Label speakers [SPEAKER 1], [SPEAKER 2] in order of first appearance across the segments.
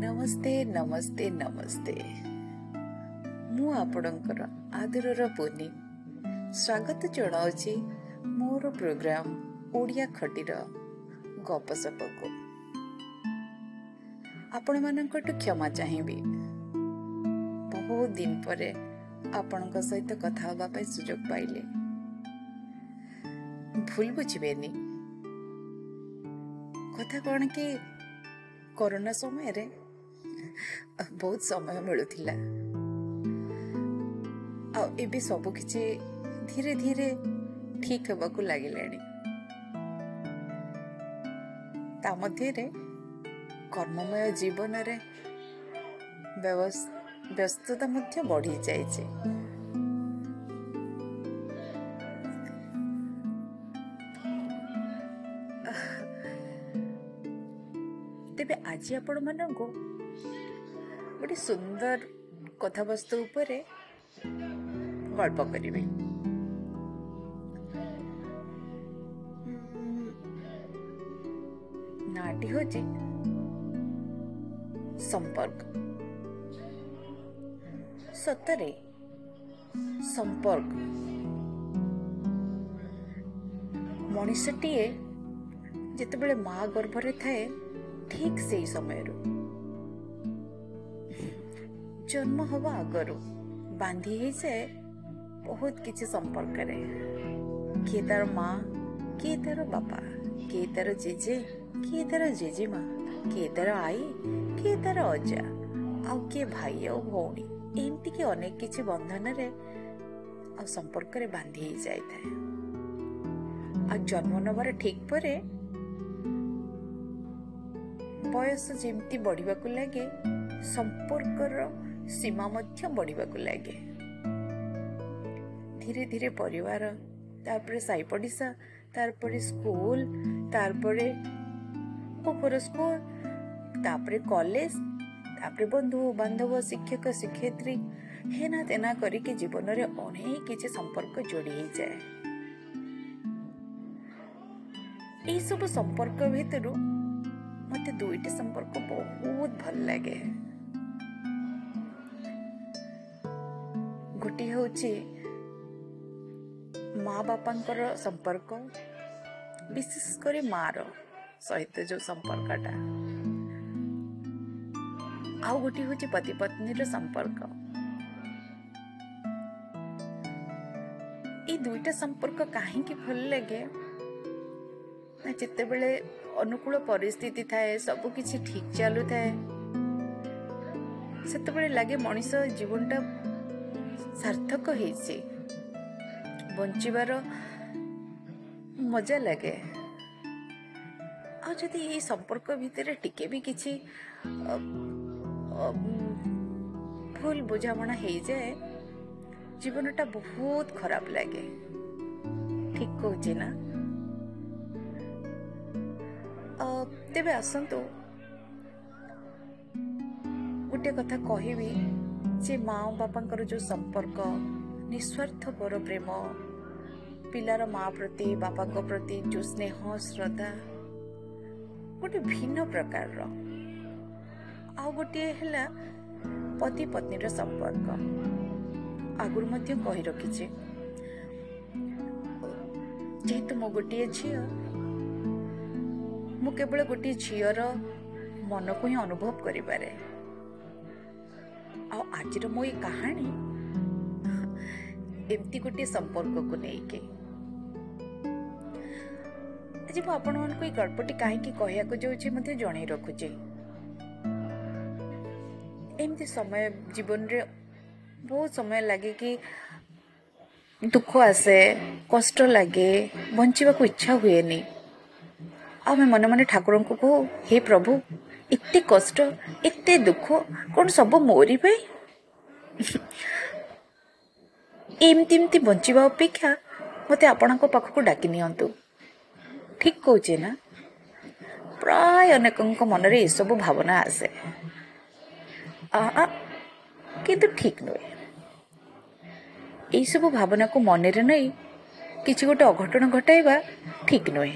[SPEAKER 1] ନମସ୍ତେ ନମସ୍ତେ ନମସ୍ତେ ମୁଁ ଆପଣଙ୍କର ଆଦରର ପୁନି ସ୍ୱାଗତ ଜଣାଉଛି ମୋର ପ୍ରୋଗ୍ରାମ ଓଡ଼ିଆ ଖଟିର ଗପସପକୁ ଆପଣମାନଙ୍କଠୁ କ୍ଷମା ଚାହିଁବି ବହୁତ ଦିନ ପରେ ଆପଣଙ୍କ ସହିତ କଥା ହେବା ପାଇଁ ସୁଯୋଗ ପାଇଲେ ଭୁଲ ବୁଝିବେନି କଥା କ'ଣ କି କରୋନା ସମୟରେ ବହୁତ ସମୟ ମିଳୁଥିଲା ଆଉ ଏବେ ସବୁ କିଛି ଧୀରେ ଧୀରେ ଠିକ ହେବାକୁ ଲାଗିଲାଣି ତା ମଧ୍ୟରେ କର୍ମମୟ ଜୀବନରେ ବ୍ୟସ୍ତତା ମଧ୍ୟ ବଢ଼ିଯାଇଛି ତେବେ ଆଜି ଆପଣମାନଙ୍କୁ ଗୋଟେ ସୁନ୍ଦର କଥାବସ୍ତୁ ଉପରେ ଗଳ୍ପ କରିବି। ନାଁଟି ହେଉଛି ସମ୍ପର୍କ। ସତରେ ସମ୍ପର୍କ। ମଣିଷଟିଏ ଯେତେବେଳେ ମା ଗର୍ଭରେ ଥାଏ ଠିକ ସେଇ ସମୟରୁ। ଜନ୍ମ ହେବା ଆଗରୁ ବାନ୍ଧି ହେଇଯାଏ ବହୁତ କିଛି ସମ୍ପର୍କରେ। କିଏ ତାର ମା କିଏ ତାର ବାପା କିଏ ତାର ଜେଜେ କିଏ ତାର ଜେଜେମା କିଏ ତାର ଆଈ କିଏ ତାର ଅଜା ଆଉ କିଏ ଭାଇ ଆଉ ଭଉଣୀ ଏମିତିକି ଅନେକ କିଛି ବନ୍ଧନରେ ଆଉ ସମ୍ପର୍କରେ ବାନ୍ଧି ହେଇଯାଇଥାଏ ଆଉ ଜନ୍ମ ନେବାର ଠିକ ପରେ ବୟସ ଯେମିତି ବଢ଼ିବାକୁ ଲାଗେ ସମ୍ପର୍କର ସୀମା ମଧ୍ୟ ବଢ଼ିବାକୁ ଲାଗେ। ଧୀରେ ଧୀରେ ପରିବାର ତାପରେ ସାଇ ପଡ଼ିଶା ତାରପରେ ସ୍କୁଲ ତାରପରେ ଉପର ସ୍କୁଲ ତାପରେ କଲେଜ ତାପରେ ବନ୍ଧୁ ବାନ୍ଧବ ଶିକ୍ଷକ ଶିକ୍ଷୟିତ୍ରୀ ହେନା ତେନା କରିକି ଜୀବନରେ ଅନେକ କିଛି ସମ୍ପର୍କ ଯୋଡ଼ି ହେଇଯାଏ। ଏଇସବୁ ସମ୍ପର୍କ ଭିତରୁ ମତେ ଦୁଇଟି ସମ୍ପର୍କ ବହୁତ ଭଲ ଲାଗେ ଗୋଟିଏ ହେଉଛି ମା ବାପାଙ୍କର ସମ୍ପର୍କ ବିଶେଷ କରି ମାର ସହିତ ଯୋଉ ସମ୍ପର୍କଟା ଆଉ ଗୋଟିଏ ହେଉଛି ପତି ପତ୍ନୀର ସମ୍ପର୍କ ଏଇ ଦୁଇଟା ସମ୍ପର୍କ କାହିଁକି ଭଲ ଲାଗେ ନା ଯେତେବେଳେ ଅନୁକୂଳ ପରିସ୍ଥିତି ଥାଏ ସବୁ କିଛି ଠିକ ଚାଲୁଥାଏ ସେତେବେଳେ ଲାଗେ ମଣିଷ ଜୀବନଟା ସାର୍ଥକ ହେଇଛି ବଞ୍ଚିବାର ମଜା ଲାଗେ। ଆଉ ଯଦି ଏଇ ସମ୍ପର୍କ ଭିତରେ ଟିକେ ବି କିଛି ଭୁଲ ବୁଝାମଣା ହେଇଯାଏ ଜୀବନଟା ବହୁତ ଖରାପ ଲାଗେ। ଠିକ କହୁଛି ନା? ତେବେ ଆସନ୍ତୁ। ଗୋଟେ କଥା କହିବି ଯେ ମା ବାପାଙ୍କର ଯୋଉ ସମ୍ପର୍କ ନିଃସ୍ୱାର୍ଥପର ପ୍ରେମ ପିଲାର ମା ପ୍ରତି ବାପାଙ୍କ ପ୍ରତି ଯୋଉ ସ୍ନେହ ଶ୍ରଦ୍ଧା ଗୋଟେ ଭିନ୍ନ ପ୍ରକାରର। ଆଉ ଗୋଟିଏ ହେଲା ପତି ପତ୍ନୀର ସମ୍ପର୍କ। ଆଗରୁ ମଧ୍ୟ କହି ରଖିଛି। ଯେହେତୁ ମୁଁ ଗୋଟିଏ ଝିଅ ମୁଁ କେବଳ ଗୋଟିଏ ଝିଅର ମନକୁ ହିଁ ଅନୁଭବ କରିପାରେ। ଆଉ ଆଜିର ମୋ ଏଇ କାହାଣୀ ଏମିତି ଗୋଟିଏ ସମ୍ପର୍କକୁ ନେଇକି। ଆଜି ମୁଁ ଆପଣମାନଙ୍କୁ ଏଇ ଗଳ୍ପଟି କାହିଁକି କହିବାକୁ ଯାଉଛି ମଧ୍ୟ ଜଣେଇ ରଖୁଛି। ଏମିତି ସମୟ ଜୀବନରେ ବହୁତ ସମୟ ଲାଗେ କି ଦୁଃଖ ଆସେ କଷ୍ଟ ଲାଗେ ବଞ୍ଚିବାକୁ ଇଚ୍ଛା ହୁଏନି। ଆମେ ମନେ ମନେ ଠାକୁରଙ୍କୁ କହୁ ହେ ପ୍ରଭୁ ଏତେ କଷ୍ଟ ଏତେ ଦୁଃଖ କ'ଣ ସବୁ ମୋରି ପାଇଁ ଏମିତି ଏମିତି ବଞ୍ଚିବା ଅପେକ୍ଷା ମୋତେ ଆପଣଙ୍କ ପାଖକୁ ଡାକି ନିଅନ୍ତୁ। ଠିକ କହୁଛି ନା? ପ୍ରାୟ ଅନେକଙ୍କ ମନରେ ଏସବୁ ଭାବନା ଆସେ। କିନ୍ତୁ ଠିକ ନୁହେଁ। ଏଇସବୁ ଭାବନାକୁ ମନରେ ନେଇ କିଛି ଗୋଟେ ଅଘଟଣ ଘଟାଇବା ଠିକ ନୁହେଁ।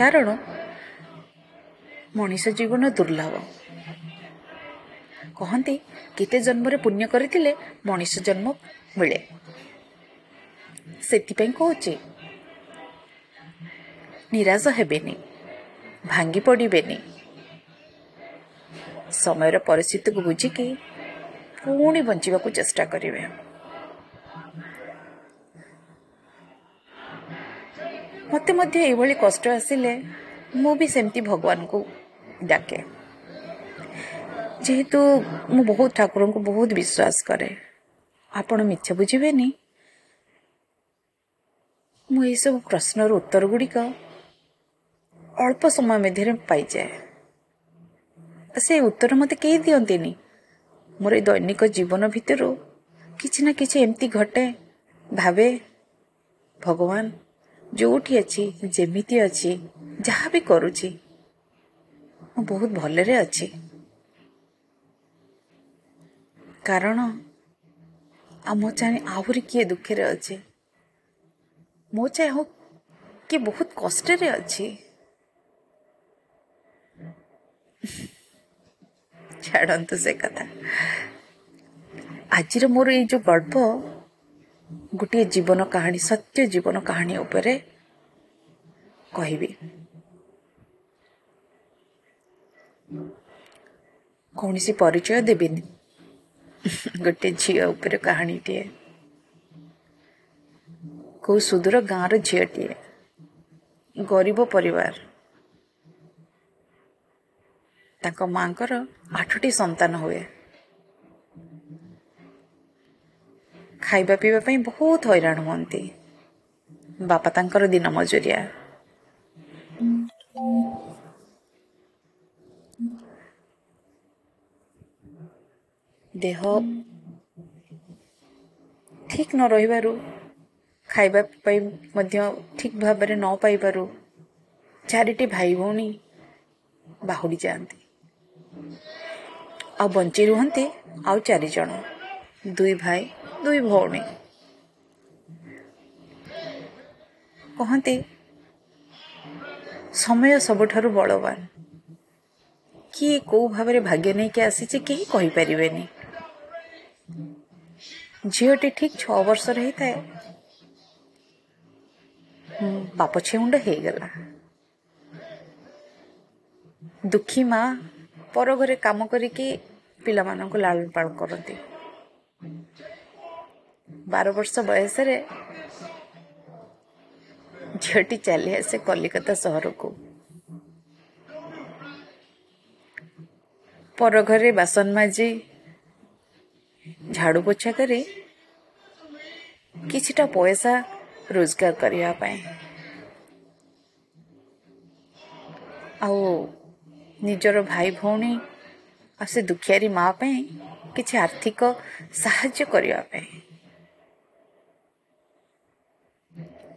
[SPEAKER 1] କାରଣ ମଣିଷ ଜୀବନ ଦୁର୍ଲଭ। କହନ୍ତି କେତେ ଜନ୍ମରେ ପୁଣ୍ୟ କରିଥିଲେ ମଣିଷ ଜନ୍ମ ମିଳେ। ସେଥିପାଇଁ କହୁଛି ନିରାଶ ହେବେନି ଭାଙ୍ଗି ପଡ଼ିବେନି। ସମୟର ପରିସ୍ଥିତିକୁ ବୁଝିକି ପୁଣି ବଞ୍ଚିବାକୁ ଚେଷ୍ଟା କରିବେ। ମୋତେ ମଧ୍ୟ ଏଇଭଳି କଷ୍ଟ ଆସିଲେ ମୁଁ ବି ସେମିତି ଭଗବାନଙ୍କୁ ଡାକେ ଯେହେତୁ ମୁଁ ବହୁତ ଠାକୁରଙ୍କୁ ବହୁତ ବିଶ୍ୱାସ କରେ। ଆପଣ ମିଛ ବୁଝିବେନି? ମୁଁ ଏହିସବୁ ପ୍ରଶ୍ନର ଉତ୍ତର ଗୁଡ଼ିକ ଅଳ୍ପ ସମୟ ମଧ୍ୟରେ ପାଇଯାଏ। ସେ ଉତ୍ତର ମୋତେ କେହି ଦିଅନ୍ତିନି। ମୋର ଏଇ ଦୈନିକ ଜୀବନ ଭିତରୁ କିଛି ନା କିଛି ଏମିତି ଘଟେ ଭାବେ ଭଗବାନ ଯେଉଁଠି ଅଛି ଯେମିତି ଅଛି ଯାହା ବି କରୁଛି ମୁଁ ବହୁତ ଭଲରେ ଅଛି। କାରଣ ଆମ ଚାହେଁ ଆହୁରି କିଏ ଦୁଃଖରେ ଅଛି? ମୋ ଚାହେଁ କିଏ ବହୁତ କଷ୍ଟରେ ଅଛି? ଛାଡ଼ନ୍ତୁ ସେ କଥା। ଆଜିର ମୋର ଏଇ ଯେଉଁ ଗଳ୍ପ ଗୋଟିଏ ଜୀବନ କାହାଣୀ ସତ୍ୟ ଜୀବନ କାହାଣୀ ଉପରେ କହିବି। କୌଣସି ପରିଚୟ ଦେବିନି। ଗୋଟେ ଝିଅ ଉପରେ କାହାଣୀଟିଏ। କେଉଁ ସୁଦୂର ଗାଁର ଝିଅଟିଏ। ଗରିବ ପରିବାର। ତାଙ୍କ ମାଙ୍କର ଆଠଟି ସନ୍ତାନ ହୁଏ। ଖାଇବା ପିଇବା ପାଇଁ ବହୁତ ହଇରାଣ ହୁଅନ୍ତି। ବାପା ତାଙ୍କର ଦିନ ମଜୁରିଆ। ଦେହ ଠିକ୍ ନ ରହିବାରୁ ଖାଇବା ପାଇଁ ମଧ୍ୟ ଠିକ୍ ଭାବରେ ନ ପାଇବାରୁ ଚାରିଟି ଭାଇ ଭଉଣୀ ବାହୁଡ଼ି ଯାଆନ୍ତି। ଆଉ ବଞ୍ଚି ରୁହନ୍ତି ଆଉ ଚାରିଜଣ। ଦୁଇ ଭାଇ ଦୁଇ ଭଉଣୀ କହନ୍ତି ସମୟ ସବୁଠାରୁ ବଳବାନ। କିଏ କେଉଁ ଭାବରେ ଭାଗ୍ୟ ନେଇକି ଆସିଛି କେହି କହିପାରିବେନି। ଝିଅଟି ଠିକ୍ ଛଅ ବର୍ଷର ହେଇଥାଏ। ବାପ ଛେଉଣ୍ଡ ହେଇଗଲା। ଦୁଃଖୀ ମା ପର ଘରେ କାମ କରିକି ପିଲାମାନଙ୍କୁ ଲାଳନ ପାଳନ କରନ୍ତି। ବାର ବର୍ଷ ବୟସରେ ଝିଅଟି ଚାଲି ଆସେ କଲିକତା ସହରକୁ ପର ଘରେ ବାସନ ମାଜି ଝାଡ଼ୁ ପୋଛା କରି କିଛିଟା ପଇସା ରୋଜଗାର କରିବା ପାଇଁ ଆଉ ନିଜର ଭାଇ ଭଉଣୀ ଆଉ ସେ ଦୁଃଖିଆରୀ ମା ପାଇଁ କିଛି ଆର୍ଥିକ ସାହାଯ୍ୟ କରିବା ପାଇଁ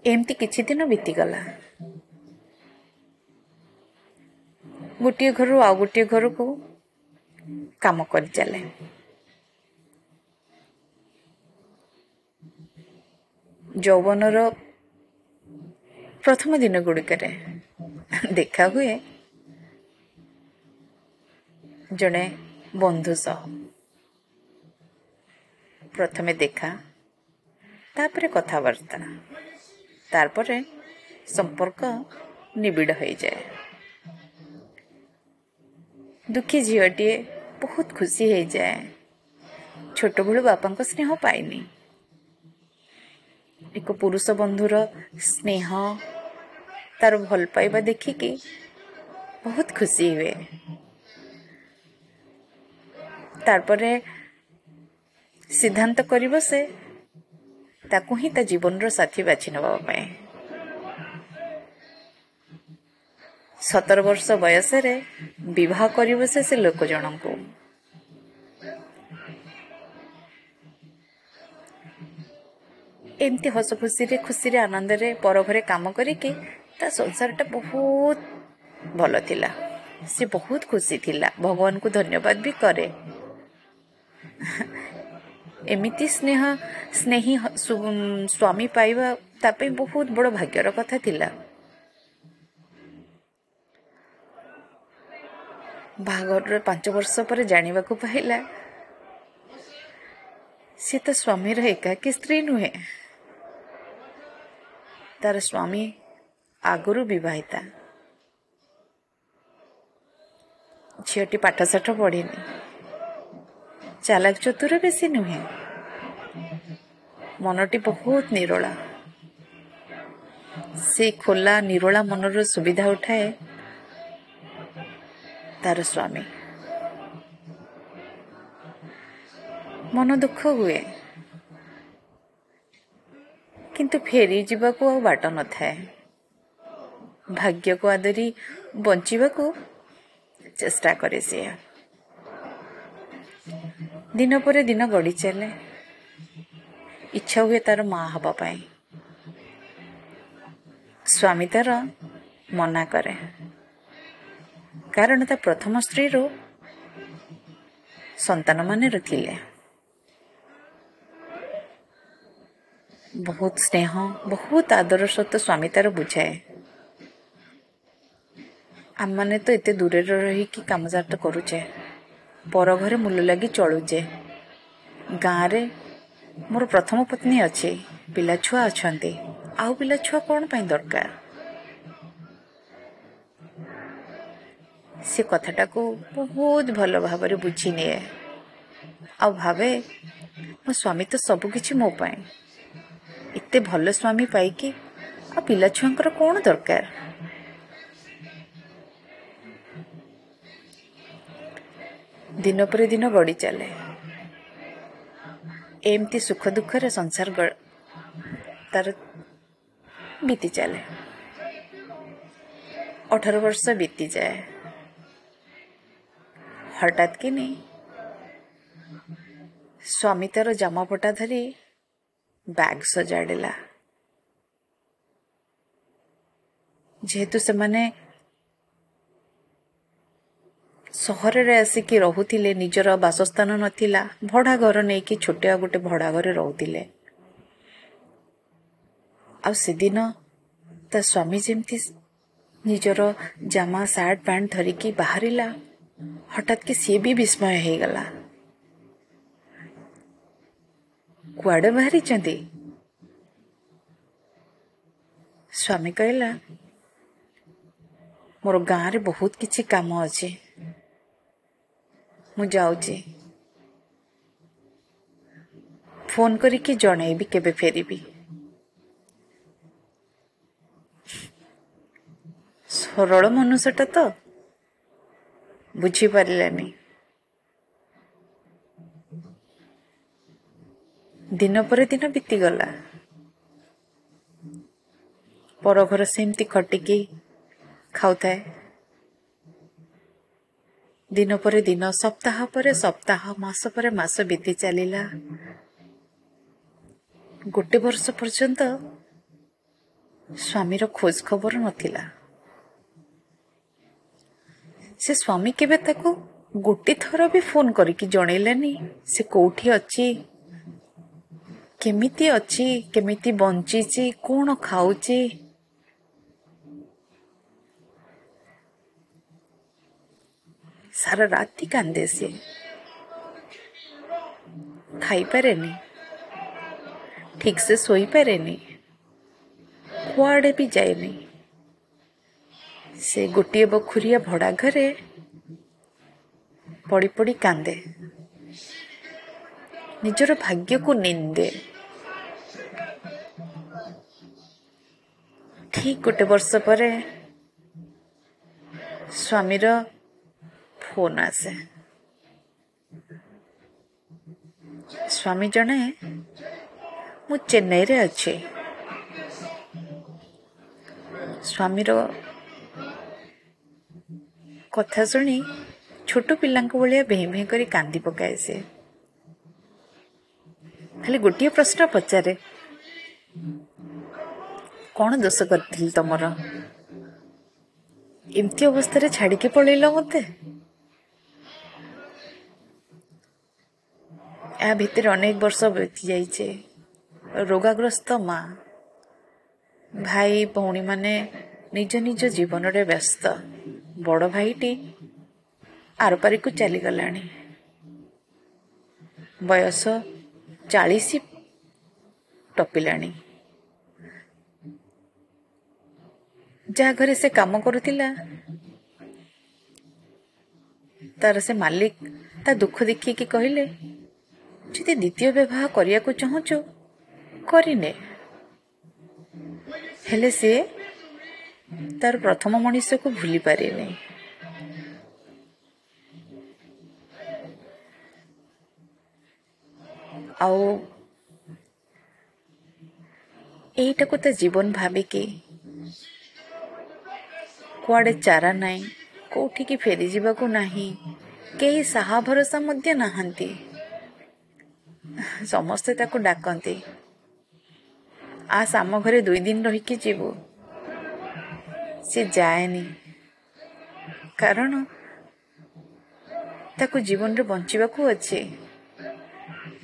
[SPEAKER 1] ଏମିତି କିଛି ଦିନ ବିତିଗଲା। ଗୋଟିଏ ଘରୁ ଆଉ ଗୋଟିଏ ଘରକୁ କାମ କରି ଚାଲେ ଯୌବନର ପ୍ରଥମ ଦିନ ଗୁଡ଼ିକରେ ଦେଖା ହୁଏ ଜଣେ ବନ୍ଧୁ ସହ। ପ୍ରଥମେ ଦେଖା ତାପରେ କଥାବାର୍ତ୍ତା। ତାପରେ ସମ୍ପର୍କ ନିବିଡ଼ ହୋଇଯାଏ ଦୁଃଖୀ ଝିଅଟିଏ ବହୁତ ଖୁସି ହେଇଯାଏ ଛୋଟବେଳୁ ବାପାଙ୍କ ସ୍ନେହ ପାଇନି ଏକ ପୁରୁଷ ବନ୍ଧୁର ସ୍ନେହ ତାର ଭଲ ପାଇବା ଦେଖିକି ବହୁତ ଖୁସି ହୁଏ ତାପରେ ସିଦ୍ଧାନ୍ତ କରିବ ସେ ତାକୁ ହିଁ ତା ଜୀବନର ସାଥୀ ବାଛି ନେବା ପାଇଁ। ସତର ବର୍ଷ ବୟସରେ ବିବାହ କରିବ ସେ ସେ ଲୋକ ଜଣଙ୍କୁ। ଏମିତି ହସ ଖୁସିରେ ଖୁସିରେ ଆନନ୍ଦରେ ପର ଘରେ କାମ କରିକି ତା ସଂସାରଟା ବହୁତ ଭଲ ଥିଲା। ସେ ବହୁତ ଖୁସି ଥିଲା। ଭଗବାନଙ୍କୁ ଧନ୍ୟବାଦ ବି କରେ। ଏମିତି ସ୍ନେହ ସ୍ନେହୀ ସ୍ୱାମୀ ପାଇବା ତା ପାଇଁ ବହୁତ ବଡ଼ ଭାଗ୍ୟର କଥା ଥିଲା। ବାହାଘରର ପାଞ୍ଚ ବର୍ଷ ପରେ ଜାଣିବାକୁ ପାଇଲା ସେ ତା ସ୍ୱାମୀର ଏକାକୀ ସ୍ତ୍ରୀ ନୁହେଁ। ତାର ସ୍ୱାମୀ ଆଗରୁ ବିବାହିତା। ଝିଅଟି ପାଠଶାଠ ପଢ଼ିନି। ଚାଲାକ ଚତୁର ବେଶୀ ନୁହେଁ। ମନଟି ବହୁତ ନିରୋଳା। ସେ ଖୋଲା ନିରୋଳା ମନର ସୁବିଧା ଉଠାଏ ତାର ସ୍ୱାମୀ। ମନ ଦୁଃଖ ହୁଏ। କିନ୍ତୁ ଫେରି ଯିବାକୁ ଆଉ ବାଟ ନଥାଏ। ଭାଗ୍ୟକୁ ଆଦରି ବଞ୍ଚିବାକୁ ଚେଷ୍ଟା କରେ ସିଏ। ଦିନ ପରେ ଦିନ ଗଡ଼ି ଚାଲେ ଇଚ୍ଛା ହୁଏ ତାର ମା ହେବା ପାଇଁ। ସ୍ୱାମୀ ତାର ମନା କରେ। କାରଣ ତା ପ୍ରଥମ ସ୍ତ୍ରୀରୁ ସନ୍ତାନମାନେ ଥିଲେ ବହୁତ ସ୍ନେହ ବହୁତ ଆଦର ସହିତ ସ୍ୱାମୀ ତାର ବୁଝାଏ। ଆମମାନେ ତ ଏତେ ଦୂରରେ ରହିକି କାମଜାତ କରୁଛେ। ପର ଘରେ ମୂଲ ଲାଗି ଚଳୁଛେ ଗାଁରେ ମୋର ପ୍ରଥମ ପତ୍ନୀ ଅଛି ପିଲାଛୁଆ ଅଛନ୍ତି। ଆଉ ପିଲାଛୁଆ କ'ଣ ପାଇଁ ଦରକାର? ସେ କଥାଟାକୁ ବହୁତ ଭଲ ଭାବରେ ବୁଝି ନିଏ। ଆଉ ଭାବେ ମୋ ସ୍ୱାମୀ ତ ସବୁକିଛି ମୋ ପାଇଁ। ଏତେ ଭଲ ସ୍ୱାମୀ ପାଇକି ଆଉ ପିଲାଛୁଆଙ୍କର କ'ଣ ଦରକାର? ଦିନ ପରେ ଦିନ ଗଡ଼ି ଚାଲେ ଏମିତି ସୁଖ ଦୁଃଖରେ ସଂସାର ତାର ବିତି ଚାଲେ ଅଠର ବର୍ଷ ବିତିଯାଏ ହଠାତ୍ କିନି ସ୍ୱାମୀ ତାର ଜାମାପଟା ଧରି ବ୍ୟାଗ୍ ସଜାଡ଼ିଲା ଯେହେତୁ ସେମାନେ ସହରରେ ଆସିକି ରହୁଥିଲେ ନିଜର ବାସସ୍ଥାନ ନଥିଲା ଭଡ଼ା ଘର ନେଇକି ଛୋଟିଆ ଗୋଟେ ଭଡ଼ା ଘରେ ରହୁଥିଲେ। ଆଉ ସେଦିନ ତା ସ୍ୱାମୀ ଯେମିତି ନିଜର ଜାମା ସାର୍ଟ ପ୍ୟାଣ୍ଟ ଧରିକି ବାହାରିଲା ହଠାତ୍ କି ସିଏ ବି ବିସ୍ମୟ ହେଇଗଲା। କୁଆଡ଼େ ବାହାରିଛନ୍ତି? ସ୍ୱାମୀ କହିଲା ମୋର ଗାଁରେ ବହୁତ କିଛି କାମ ଅଛି। ମୁଁ ଯାଉଛି। ଫୋନ୍ କରିକି ଜଣେଇବି କେବେ ଫେରିବି। ସରଳ ମନୁଷ୍ୟଟା ତ ବୁଝିପାରିଲାନି। ଦିନ ପରେ ଦିନ ବିତିଗଲା। ପର ଘର ସେମିତି ଖଟିକି ଖାଉଥାଏ। ଦିନ ପରେ ଦିନ ସପ୍ତାହ ପରେ ସପ୍ତାହ ମାସ ପରେ ମାସ ବିତି ଚାଲିଲା। ଗୋଟେ ବର୍ଷ ପର୍ଯ୍ୟନ୍ତ ସ୍ୱାମୀର ଖୋଜ ଖବର ନଥିଲା। ସେ ସ୍ୱାମୀ କେବେ ତାକୁ ଗୋଟେ ଥର ବି ଫୋନ୍ କରିକି ଜଣେଇଲାନି ସେ କୋଉଠି ଅଛି କେମିତି ଅଛି କେମିତି ବଞ୍ଚିଛି କ'ଣ ଖାଉଛି ସାରା ରାତି କାନ୍ଦେ ସିଏ ଖାଇପାରେନି ଠିକ୍ସେ ଶୋଇପାରେନି କୁଆଡ଼େ ବି ଯାଏନି ସେ ଗୋଟିଏ ବଖୁରିଆ ଭଡ଼ା ଘରେ ପଡ଼ି ପଡ଼ି କାନ୍ଦେ ନିଜର ଭାଗ୍ୟକୁ ନିନ୍ଦେ ଠିକ୍ ଗୋଟେ ବର୍ଷ ପରେ ସ୍ୱାମୀର ଫୋନ୍ ଆସେ ସ୍ୱାମୀ ଜଣେ ମୁଁ ଚେନ୍ନାଇରେ ଅଛି। ସ୍ୱାମୀର କଥା ଶୁଣି ଛୋଟ ପିଲାଙ୍କ ଭଳିଆ ଭେଁ ଭେଁ କରି କାନ୍ଦି ପକାଏ ସେ। ଖାଲି ଗୋଟିଏ ପ୍ରଶ୍ନ ପଚାରେ କ'ଣ ଦୋଷ କରିଥିଲି ତମର? ଏମିତି ଅବସ୍ଥାରେ ଛାଡ଼ିକି ପଳେଇଲ ମୋତେ? ଏହା ଭିତରେ ଅନେକ ବର୍ଷ ବିତି ଯାଇଛି ରୋଗାଗ୍ରସ୍ତ ମା ଭାଇ ଭଉଣୀମାନେ ନିଜ ନିଜ ଜୀବନରେ ବ୍ୟସ୍ତ ବଡ଼ ଭାଇଟି ଆରପାରିକୁ ଚାଲିଗଲାଣି ବୟସ ଚାଳିଶ ଟପିଲାଣି। ଯାହା ଘରେ ସେ କାମ କରୁଥିଲା ତାର ସେ ମାଲିକ ତା ଦୁଃଖ ଦେଖିକି କହିଲେ ଯଦି ଦ୍ୱିତୀୟ ବିବାହ କରିବାକୁ ଚାହୁଁଛୁ କରିନେ। ହେଲେ ସିଏ ତାର ପ୍ରଥମ ମଣିଷକୁ ଭୁଲି ପାରିନି। ଆଉ ଏଇଟାକୁ ତା ଜୀବନ ଭାବିକି କୁଆଡ଼େ ଚାରା ନାହିଁ କେଉଁଠିକି ଫେରିଯିବାକୁ ନାହିଁ କେହି ସାହା ଭରସା ମଧ୍ୟ ନାହାନ୍ତି। ସମସ୍ତେ ତାକୁ ଡାକନ୍ତି। ଆସ ଆମ ଘରେ ଦୁଇ ଦିନ ରହିକି ଯିବୁ। ସେ ଯାଏନି। କାରଣ ତାକୁ ଜୀବନରେ ବଞ୍ଚିବାକୁ ଅଛି।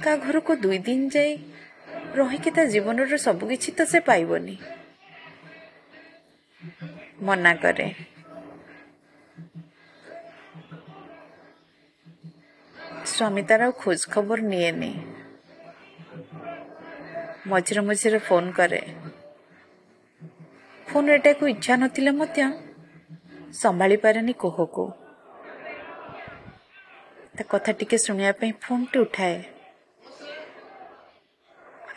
[SPEAKER 1] କାହା ଘରକୁ ଦୁଇ ଦିନ ଯାଇ ରହିକି ତା ଜୀବନର ସବୁ କିଛି ତ ସେ ପାଇବନି। ମନା କରେ। ସ୍ୱାମୀ ତାର ଆଉ ଖୋଜ ଖବର ନିଏନି। ମଝିରେ ମଝିରେ ଫୋନ୍ କରେ। ଫୋନ୍ ଏଟାକୁ ଇଚ୍ଛା ନଥିଲେ ମଧ୍ୟ ସମ୍ଭାଳି ପାରେନି କୋହକୁ। ତା କଥା ଟିକେ ଶୁଣିବା ପାଇଁ ଫୋନ୍ଟି ଉଠାଏ।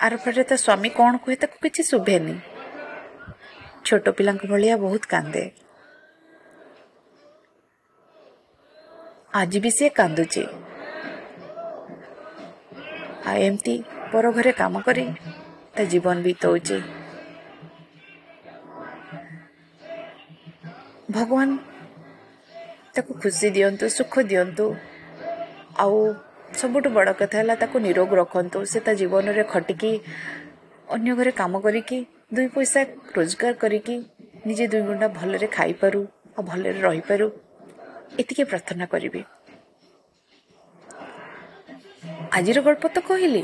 [SPEAKER 1] ଆରପଟେ ତା ସ୍ୱାମୀ କ'ଣ କୁହେ ତାକୁ କିଛି ଶୁଭେନି। ଛୋଟ ପିଲାଙ୍କ ଭଳିଆ ବହୁତ କାନ୍ଦେ। ଆଜି ବି ସିଏ କାନ୍ଦୁଛି ଆଉ ଏମିତି ପର ଘରେ କାମ କରି ତା ଜୀବନ ବିତଉଛି। ଭଗବାନ ତାକୁ ଖୁସି ଦିଅନ୍ତୁ ସୁଖ ଦିଅନ୍ତୁ। ଆଉ ସବୁଠୁ ବଡ଼ କଥା ହେଲା ତାକୁ ନିରୋଗ ରଖନ୍ତୁ। ସେ ତା ଜୀବନରେ ଖଟିକି ଅନ୍ୟ ଘରେ କାମ କରିକି ଦୁଇ ପଇସା ରୋଜଗାର କରିକି ନିଜେ ଦୁଇ ଘଣ୍ଟା ଭଲରେ ଖାଇପାରୁ ଆଉ ଭଲରେ ରହିପାରୁ ଏତିକି ପ୍ରାର୍ଥନା କରିବି। ଆଜିର ଗଳ୍ପ ତ କହିଲି।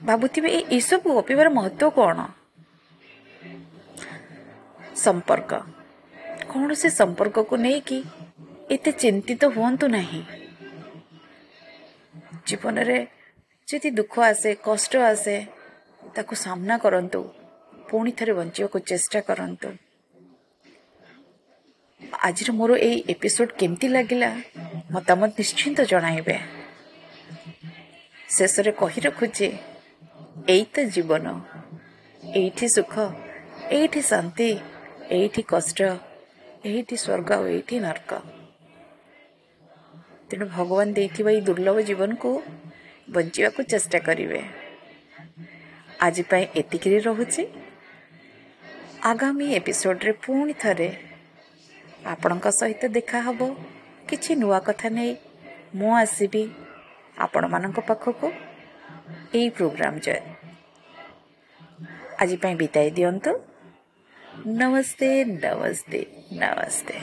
[SPEAKER 1] ଭାବୁଥିବେ ଏ ଏସବୁ ଗପିବାର ମହତ୍ଵ କ'ଣ? ସମ୍ପର୍କ। କୌଣସି ସମ୍ପର୍କକୁ ନେଇକି ଏତେ ଚିନ୍ତିତ ହୁଅନ୍ତୁ ନାହିଁ। ଜୀବନରେ ଯଦି ଦୁଃଖ ଆସେ କଷ୍ଟ ଆସେ ତାକୁ ସାମ୍ନା କରନ୍ତୁ ପୁଣି ଥରେ ବଞ୍ଚିବାକୁ ଚେଷ୍ଟା କରନ୍ତୁ। ଆଜିର ମୋର ଏଇ ଏପିସୋଡ଼ କେମିତି ଲାଗିଲା ମତାମତ ନିଶ୍ଚିନ୍ତ ଜଣାଇବେ। ଶେଷରେ କହି ରଖୁଛି ଏଇ ତ ଜୀବନ ଏଇଠି ସୁଖ ଏଇଠି ଶାନ୍ତି ଏଇଠି କଷ୍ଟ ଏଇଠି ସ୍ୱର୍ଗ ଆଉ ଏଇଠି ନର୍କ। ତେଣୁ ଭଗବାନ ଦେଇଥିବା ଏଇ ଦୁର୍ଲଭ ଜୀବନକୁ ବଞ୍ଚିବାକୁ ଚେଷ୍ଟା କରିବେ। ଆଜି ପାଇଁ ଏତିକିରେ ରହୁଛି। ଆଗାମୀ ଏପିସୋଡ଼ରେ ପୁଣି ଥରେ ଆପଣଙ୍କ ସହିତ ଦେଖାହବ କିଛି ନୂଆ କଥା ନେଇ ମୁଁ ଆସିବି ଆପଣମାନଙ୍କ ପାଖକୁ। ଏଇ ପ୍ରୋଗ୍ରାମ ଜୟ ଆଜି ପାଇଁ ବିଦାୟ ଦିଅନ୍ତୁ ନମସ୍ତେ ନମସ୍ତେ ନମସ୍ତେ